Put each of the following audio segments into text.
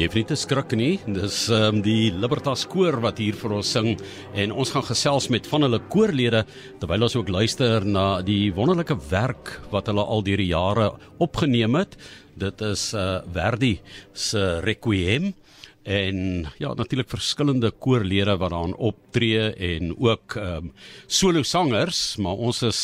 Jy hoef nie te skrik nie. Dis ehm um, die Libertas koor wat hier vir ons sing en ons gaan gesels met van hulle koorlede terwyl ons ook luister na die wonderlike werk wat hulle al deur die jare opgeneem het. Dit is uh Verdi se Requiem en ja natuurlik verskillende koorlede wat daarin optree en ook ehm um, solo sangers, maar ons is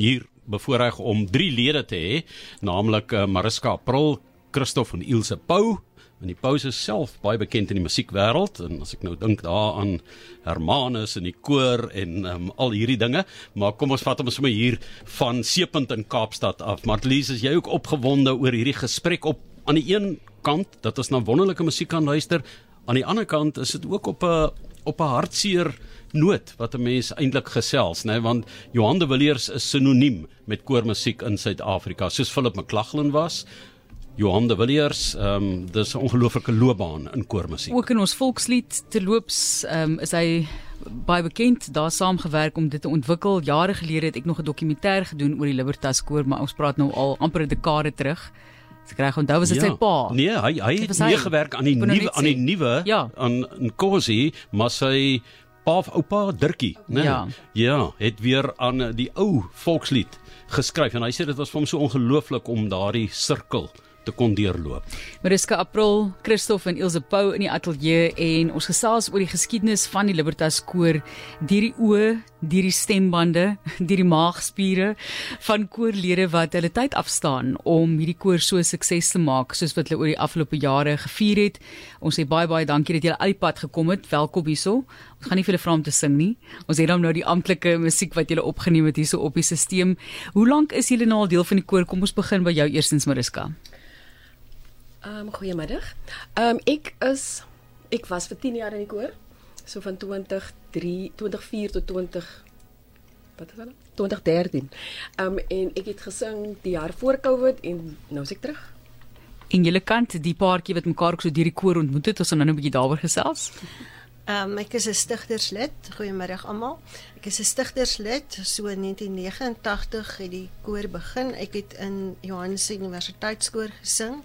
hier bevoorreg om drie lede te hê, naamlik uh, Mariska April, Christof en Ilse Pau En die Paus is self baie bekend in die musiekwêreld en as ek nou dink daaraan Hermanus en die koor en um, al hierdie dinge, maar kom ons vat hom sommer hier van Seepunt in Kaapstad af. Martlies, is jy ook opgewonde oor hierdie gesprek op aan die een kant dat ons na wonderlike musiek kan luister, aan die ander kant is dit ook op 'n op 'n hartseer noot wat 'n mens eintlik gesels, né, nee? want Johan de Villiers is sinoniem met koormusiek in Suid-Afrika, soos Philip McLachlan was, Johan de Villiers, ehm um, dis 'n ongelooflike loopbaan in koormusiek. Ook in ons volkslied te loops, ehm um, is hy baie bekend daar saamgewerk om dit te ontwikkel. Jare gelede het ek nog 'n dokumentêr gedoen oor die Libertas koor, maar ons praat nou al amper 'n dekade terug. Ek kry onthou was dit ja, sy pa. Nee, hy hy het nie gewerk aan die nuwe aan die nuwe ja. aan in Kosi, maar sy pa of oupa Dirkie, né? Nee. Ja. ja, het weer aan die ou volkslied geskryf en hy sê dit was vir hom so ongelooflik om daardie sirkel te kon deurloop. Mariska April, Christof en Ilse Pau in die ateljee en ons gesels oor die geskiedenis van die Libertas koor, deur die oë, deur die stembande, deur die maagspiere van koorlede wat hulle tyd afstaan om hierdie koor so sukses te maak soos wat hulle oor die afgelope jare gevier het. Ons sê baie baie dankie dat julle al die pad gekom het. Welkom hierso. Ons gaan nie vir hulle vra om te sing nie. Ons het dan nou die amptelike musiek wat julle opgeneem het hierso op die stelsel. Hoe lank is julle nou al deel van die koor? Kom ons begin by jou eerstens Mariska. Ehm um, goeiemiddag. Ehm um, ek is ek was vir 10 jaar in die koor. So van 2003 2004 tot 20 wat is dit? 2013. Ehm um, en ek het gesing die jaar voor Covid en nou is ek terug. En julle kant die paartjie wat mekaar ook so deur die koor ontmoet het, ons gaan nou 'n bietjie daaroor gesels. Ehm um, ek is 'n stigterslid. Goeiemiddag almal. Ek is 'n stigterslid. So in 1989 het die koor begin. Ek het in Johannes Universiteitskoor gesing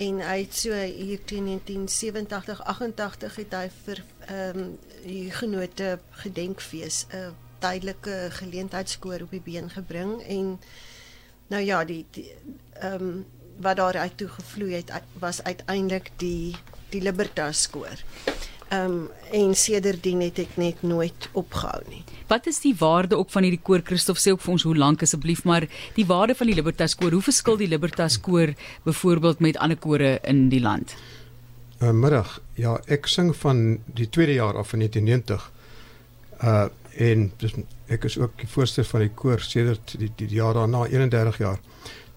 en hy het so hier teen 1987 88 het hy vir ehm um, die genote gedenkfees 'n tydelike geleentheidskoor op die been gebring en nou ja die ehm um, wat daar uit toe gevloei het was uiteindelik die die Libertas koor. Ehm um, en sedertdien het ek net nooit opgehou nie. Wat is die waarde ook van hierdie koor Christof sê ook vir ons hoe lank asseblief maar die waarde van die Libertas koor, hoe verskil die Libertas koor byvoorbeeld met ander kore in die land? Uh, middag. Ja, ek sing van die tweede jaar af van 1990. Uh en dis ek is ook die voorsteur van die koor sedert die die, die jaar daarna 31 jaar.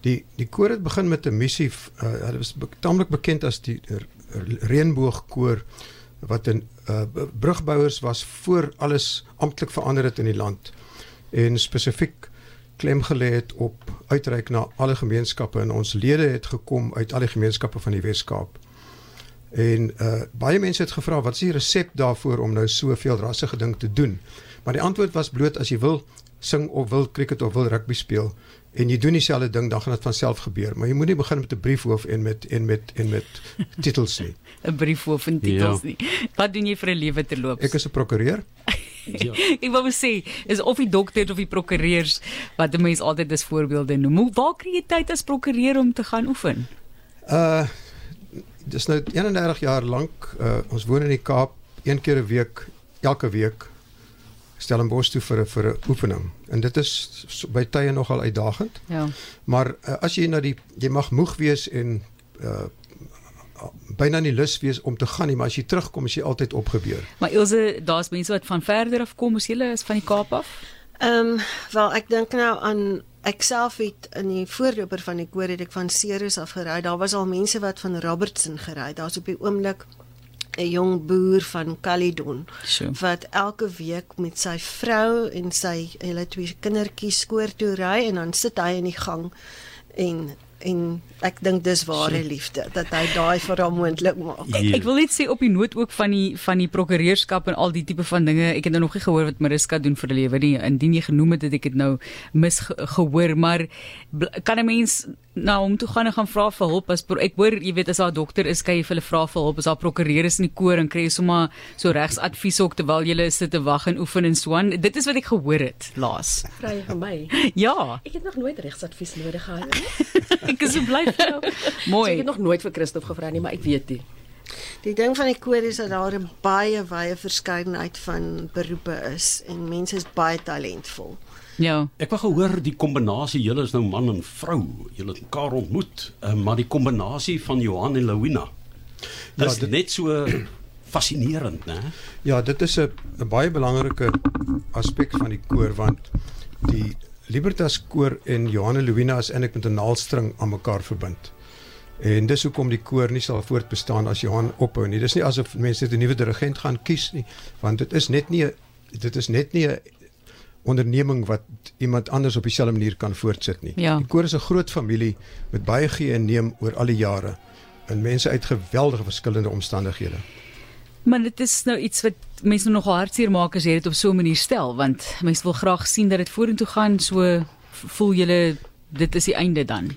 Die die koor het begin met 'n missie uh hulle was be tamelik bekend as die reënboogkoor wat 'n uh, brugbouers was voor alles amptelik verander het in die land en spesifiek klem gelê het op uitreik na alle gemeenskappe en ons lede het gekom uit al die gemeenskappe van die Wes-Kaap. En uh baie mense het gevra wat is die resep daarvoor om nou soveel rassige ding te doen? Maar die antwoord was bloot as jy wil sing of wil cricket of wil rugby speel en jy doen dieselfde ding dan gaan dit van self gebeur. Maar jy moenie begin met 'n briefhoof en met en met en met titels nie. 'n briefhoof en titels ja. nie. Wat doen jy vir 'n lewe te loop? Ek is 'n prokureur. Ja ek wou sê is of die dokters of die prokureurs wat die mense altyd as voorbeelde noem. Hoe waar kry jy tyd as prokureur om te gaan oefen? Uh dis nou 31 jaar lank uh, ons woon in die Kaap een keer 'n week elke week Stellenbosch toe vir 'n vir 'n oefening. En dit is by tye nogal uitdagend. Ja. Maar uh, as jy na die jy mag moeg wees en uh byna nie lus wees om te gaan nie, maar as jy terugkom is jy altyd opgebeur. Maar Ilse, daar's mense wat van verder af kom, as jy is van die Kaap af? Ehm, um, wel ek dink nou aan ek self het in die voorloper van die koor het ek van Ceres af gery. Daar was al mense wat van Robertson gery. Daar's op die oomblik 'n jong boer van Caledon so. wat elke week met sy vrou en sy hulle twee kindertjies skoor toe ry en dan sit hy in die gang en en ek dink dis ware liefde dat hy daai vir haar moontlik maak. Ek, ek wil net sê op die noot ook van die van die prokureurskap en al die tipe van dinge. Ek het nou nog nie gehoor wat Mariska doen vir 'n lewe nie. Indien jy genoem het, het ek dit nou misgehoor, maar kan 'n mens nou om toe gaan en gaan vra vir hulp as ek hoor jy weet as haar dokter is kan jy vir hulle vra vir hulp. As haar prokureur is in die koor en kry jy sommer so regsadvies ook terwyl jy sit te wag en oefen en so aan. Dit is wat ek gehoor het laas. Vry vir my? Ja. Ek het nog nooit regsadvies nodig gehad nie ek is so bly vir jou. Mooi. so, ek het nog nooit vir Christof gevra nie maar ek weet dit Die ding van die koor is dat daar 'n baie wye verskeidenheid van beroepe is en mense is baie talentvol. Ja. Ek wou gehoor die kombinasie julle is nou man en vrou. Julle het mekaar ontmoet, uh, maar die kombinasie van Johan en Lawina. Dit is ja, dit, net so fascinerend, né? Ja, dit is 'n baie belangrike aspek van die koor want die Libertas koor en Johan en Lawina is eintlik met 'n naaldstring aan mekaar verbind. En dis hoekom die koor nie sal voortbestaan as Johan ophou nie. Dis nie asof mense 'n nuwe dirigent gaan kies nie, want dit is net nie dit is net nie 'n onderneming wat iemand anders op dieselfde manier kan voortsit nie. Ja. Die koor is 'n groot familie met baie gee en neem oor al die jare en mense uit geweldige verskillende omstandighede. Maar dit is nou iets wat mense nog hartseer maak as jy dit op so 'n manier stel want mense wil graag sien dat dit vorentoe gaan so voel julle dit is die einde dan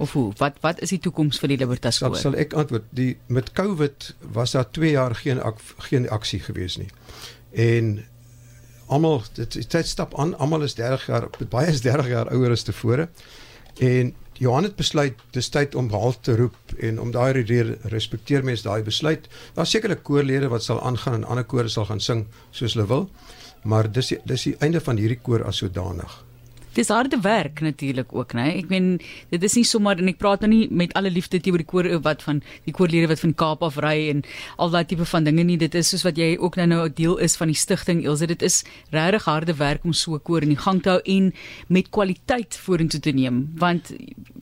of hoe wat wat is die toekoms vir die Libertas skool? Sal ek antwoord die met Covid was daar 2 jaar geen ak, geen aksie gewees nie. En almal dit tyd stap aan almal is 30 jaar baie is 30 jaar ouer as tevore. En Johan het besluit dis tyd om halt te roep en om daai rede respekteer mense daai besluit. Daar sekerlik koorlede wat sal aangaan en ander kore sal gaan sing soos hulle wil maar dis dis die einde van hierdie koor as sodanig Dis harde werk natuurlik ook, né? Ek meen dit is nie sommer en ek praat nou nie met alle liefde teenoor die koor wat van die koorlede wat van Kaap af ry en al daai tipe van dinge nie. Dit is soos wat jy ook nou nou 'n deel is van die stigting Elsje. Dit is regtig harde werk om so 'n koor in die gang te hou en met kwaliteit vorentoe te neem, want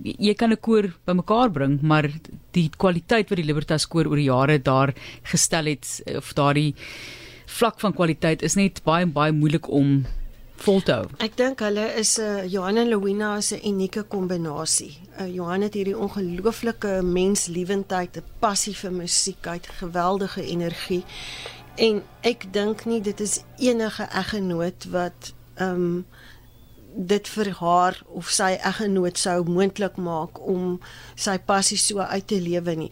jy kan 'n koor bymekaar bring, maar die kwaliteit wat die Libertas koor oor die jare daar gestel het of daardie vlak van kwaliteit is net baie baie moeilik om volhou. Ek dink hulle is 'n uh, Johan en Louina is 'n unieke kombinasie. Uh, Johan het hierdie ongelooflike menslewendheid, 'n passie vir musiek, hy het geweldige energie. En ek dink nie dit is enige eggenoot wat ehm um, dit vir haar of sy eggenoot sou moontlik maak om sy passie so uit te lewe nie.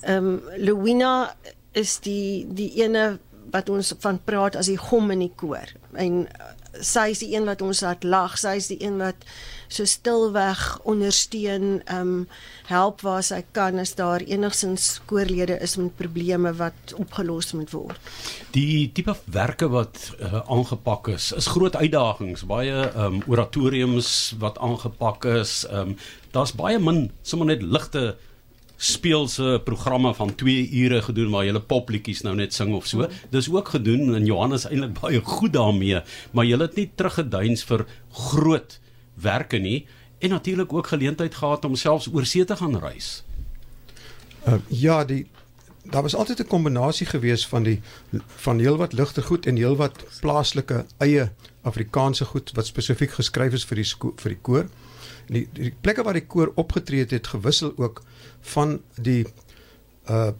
Ehm um, Louina is die die ene wat ons van praat as die gom in die koor. En sy is die een wat ons laat lag, sy is die een wat so stilweg ondersteun, ehm um, help waar sy kan as daar enigsins koorlede is met probleme wat opgelos moet word. Die tipe werke wat uh, aangepak is, is groot uitdagings, baie ehm um, oratoriums wat aangepak is. Ehm um, daar's baie min sommer net ligte speelse programme van 2 ure gedoen waar jy popliedjies nou net sing of so. Dis ook gedoen en Johannes eintlik baie goed daarmee, maar jy het nie teruggeduins vir groot werke nie en natuurlik ook geleentheid gehad om selfs oor see te gaan reis. Uh, ja, die daar was altyd 'n kombinasie gewees van die van heelwat ligter goed en heelwat plaaslike eie Afrikaanse goed wat spesifiek geskryf is vir die vir die koor die, die plekke waar die koor opgetree het, gewissel ook van die uh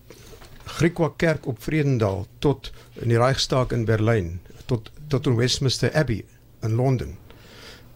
Griekwa kerk op Vredendal tot in die Reichstag in Berlyn tot tot in Westminster Abbey in Londen.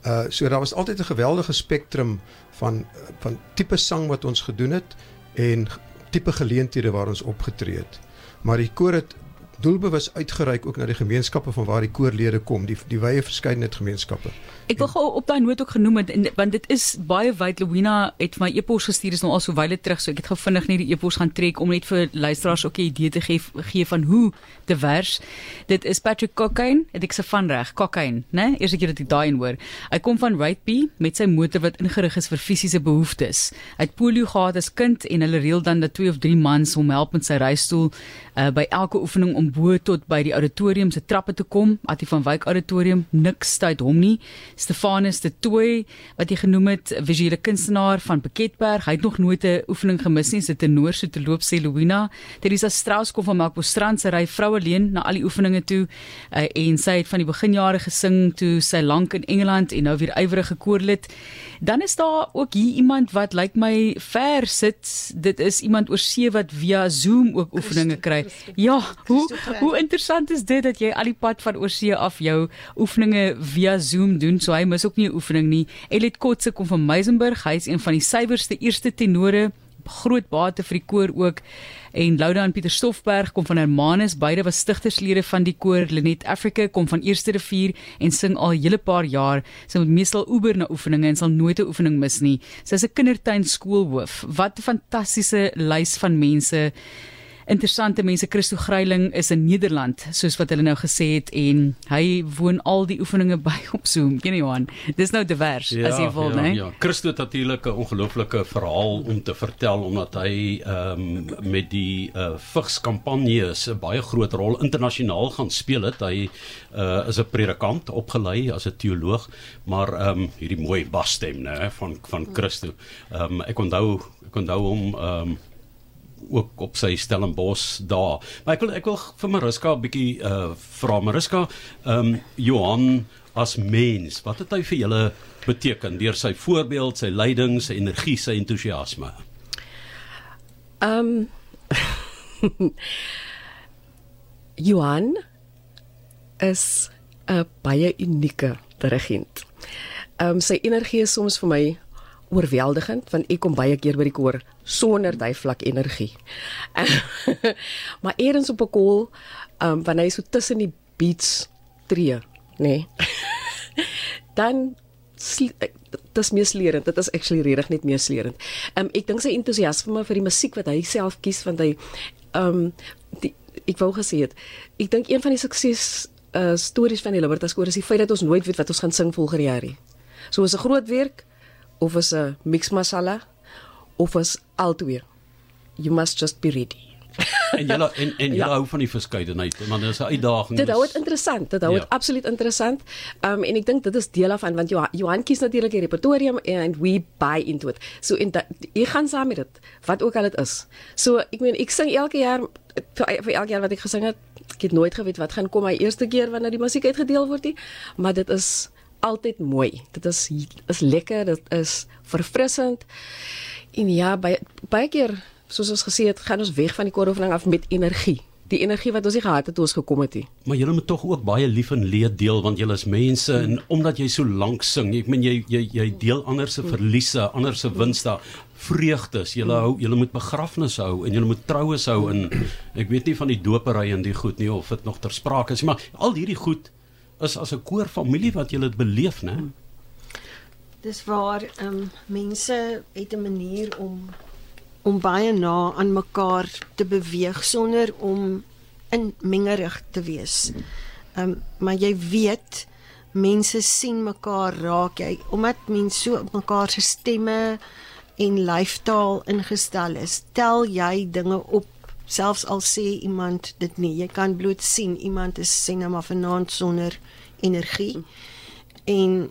Uh so daar was altyd 'n geweldige spektrum van van tipe sang wat ons gedoen het en tipe geleenthede waar ons opgetree het. Maar die koor het doelbewus uitgereik ook na die gemeenskappe van waar die koorlede kom, die die wye verskeidenheid gemeenskappe. Ek wil gou op daai noot ook genoem het en, want dit is baie wyd Louina het my e-pos gestuur is nou al so wyle terug so ek het gou vinnig net die e-pos gaan trek om net vir luisteraars ook 'n idee te gee gee van hoe divers dit is Patrick Cocaine het ek se van reg Cocaine né? Eers ek dit daai in hoor. Hy kom van Whiteby met sy motor wat ingerig is vir fisiese behoeftes. Hy het polio gehad as kind en hulle reël dan dat twee of drie mans hom help met sy reistool uh, by elke oefening om bo tot by die auditorium se trappe te kom. Attie van Wyk Auditorium, niks tyd hom nie. Stefanus de Tooi wat jy genoem het, visuele kunstenaar van Piketberg. Hy het nog nooit 'n oefening gemis nie. Sy tenor so te loop sê Louina. Teresa Strauss kom van Melkbosstrand sy ry vrou alleen na al die oefeninge toe uh, en sy het van die beginjare gesing toe sy lank in Engeland en nou weer ywerige koorlid. Dan is daar ook hier iemand wat lyk like my ver sit. Dit is iemand oor see wat via Zoom ook oefeninge kry. Ja, hoe hoe interessant is dit dat jy al die pad van oor see af jou oefeninge via Zoom doen. So hy mis ook nie 'n oefening nie. Elit Kotse kom van Meisenburg. Hy is een van die suiwerste eerste tenore groot bate vir die koor ook. En Louda en Pieter Stoffberg kom van Hermanus. Beide was stigterslede van die koor. Lenet Africa kom van Eerste Rivier en sing al 'n hele paar jaar. Sy moet meestal oeber na oefeninge en sal nooit 'n oefening mis nie. Sy's 'n kindertuin skoolhoof wat 'n fantastiese lys van mense interessante mense Christo Gryiling is in Nederland soos wat hulle nou gesê het en hy woon al die oefeninge by op Zoom. Ken jy Johan dis nou divers ja, as jy wil ja, nê ja. Christo het natuurlik 'n ongelooflike verhaal om te vertel omdat hy ehm um, met die uh, vigs kampanje 'n baie groot rol internasionaal gaan speel het. Hy uh, is 'n predikant opgelei as 'n teoloog maar ehm um, hierdie mooi basstem nê van van Christo. Ehm um, ek onthou ek onthou hom ehm um, ook op sy Stellenbosch daar. Maar ek wil ek wil vir Mariska 'n bietjie uh vra Mariska, ehm um, Johan as mens, wat het hy vir julle beteken deur sy voorbeeld, sy leiding, sy energie, sy entoesiasme? Ehm um, Johan is 'n baie unieke dirigent. Ehm um, sy energie is soms vir my oorweldigend want ek kom baie keer by die koor sonder daai vlak energie. maar eers op 'n kool, um, wanneer hy so tussen die beats tree, nê. Nee, dan dis meeslerend. Dit is actually regtig net meeslerend. Um ek dink sy entoesiasme vir die musiek wat hy self kies want hy um die, ek wou gesê het, ek dink een van die sukses uh stories van die Libertas koor is die feit dat ons nooit weet wat ons gaan sing volgende jaar nie. So is 'n groot werk of is 'n mix masala of is altwee. You must just be ready. en jy en en jy ja. hou van die verskeidenheid want dit is 'n uitdaging. Dit hou dit interessant. Dit hou dit ja. absoluut interessant. Um en ek dink dit is deel af van want Johan, Johan kies natuurlik die repertorium and we buy into it. So in jy gaan saam met dit wat ook al dit is. So ek meen ek sing elke jaar vir, vir elke jaar wat ek gesing het, ek het nooit geweet wat gaan kom my eerste keer wanneer die musiek uitgedeel word nie, maar dit is altyd mooi. Dit is is lekker, dit is verfrissend. En ja, baie baie keer soos ons gesê het, gaan ons weg van die kooroefening af met energie. Die energie wat ons nie gehad het toe ons gekom het nie. Maar julle moet tog ook baie lief en leed deel want julle is mense en omdat jy so lank sing, ek meen jy jy jy deel ander se verliese, ander se winste, vreugdes. Julle hou julle moet begrafnisse hou en julle moet troues hou en ek weet nie van die dopery en die goed nie of dit nog ter sprake is, maar al hierdie goed is as 'n koorfamilie wat jy dit beleef, né? Dis waar ehm um, mense het 'n manier om om baie na aan mekaar te beweeg sonder om in mengerig te wees. Ehm um, maar jy weet mense sien mekaar raak jy omdat mense so op mekaar se stemme en lyfstaal ingestel is. Tel jy dinge op selfs al sê iemand dit nie jy kan bloot sien iemand is sê nou maar vanaand sonder energie en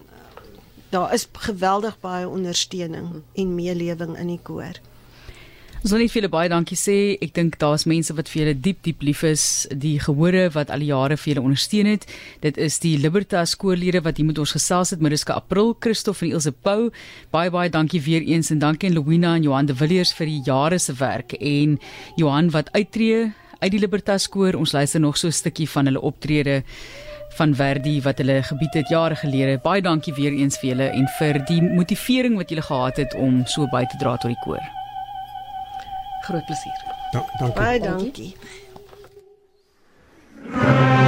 daar is geweldig baie ondersteuning en meelewing in die koor Ons wil net vir julle baie dankie sê. Ek dink daar's mense wat vir julle diep diep lief is, die gehore wat al die jare vir julle ondersteun het. Dit is die Libertas koorlede wat hier met ons gesels het, Mariska April, Christof en Ilse Pau. Baie baie dankie weer eens en dankie aan Louina en Johan de Villiers vir die jare se werk en Johan wat uittreë uit die Libertas koor. Ons luister nog so 'n stukkie van hulle optrede van Verdi wat hulle gebied het jare gelede. Baie dankie weer eens vir julle en vir die motivering wat julle gehad het om so by te dra tot die koor. Groot plesier. Da dankie. Baie dankie. dankie.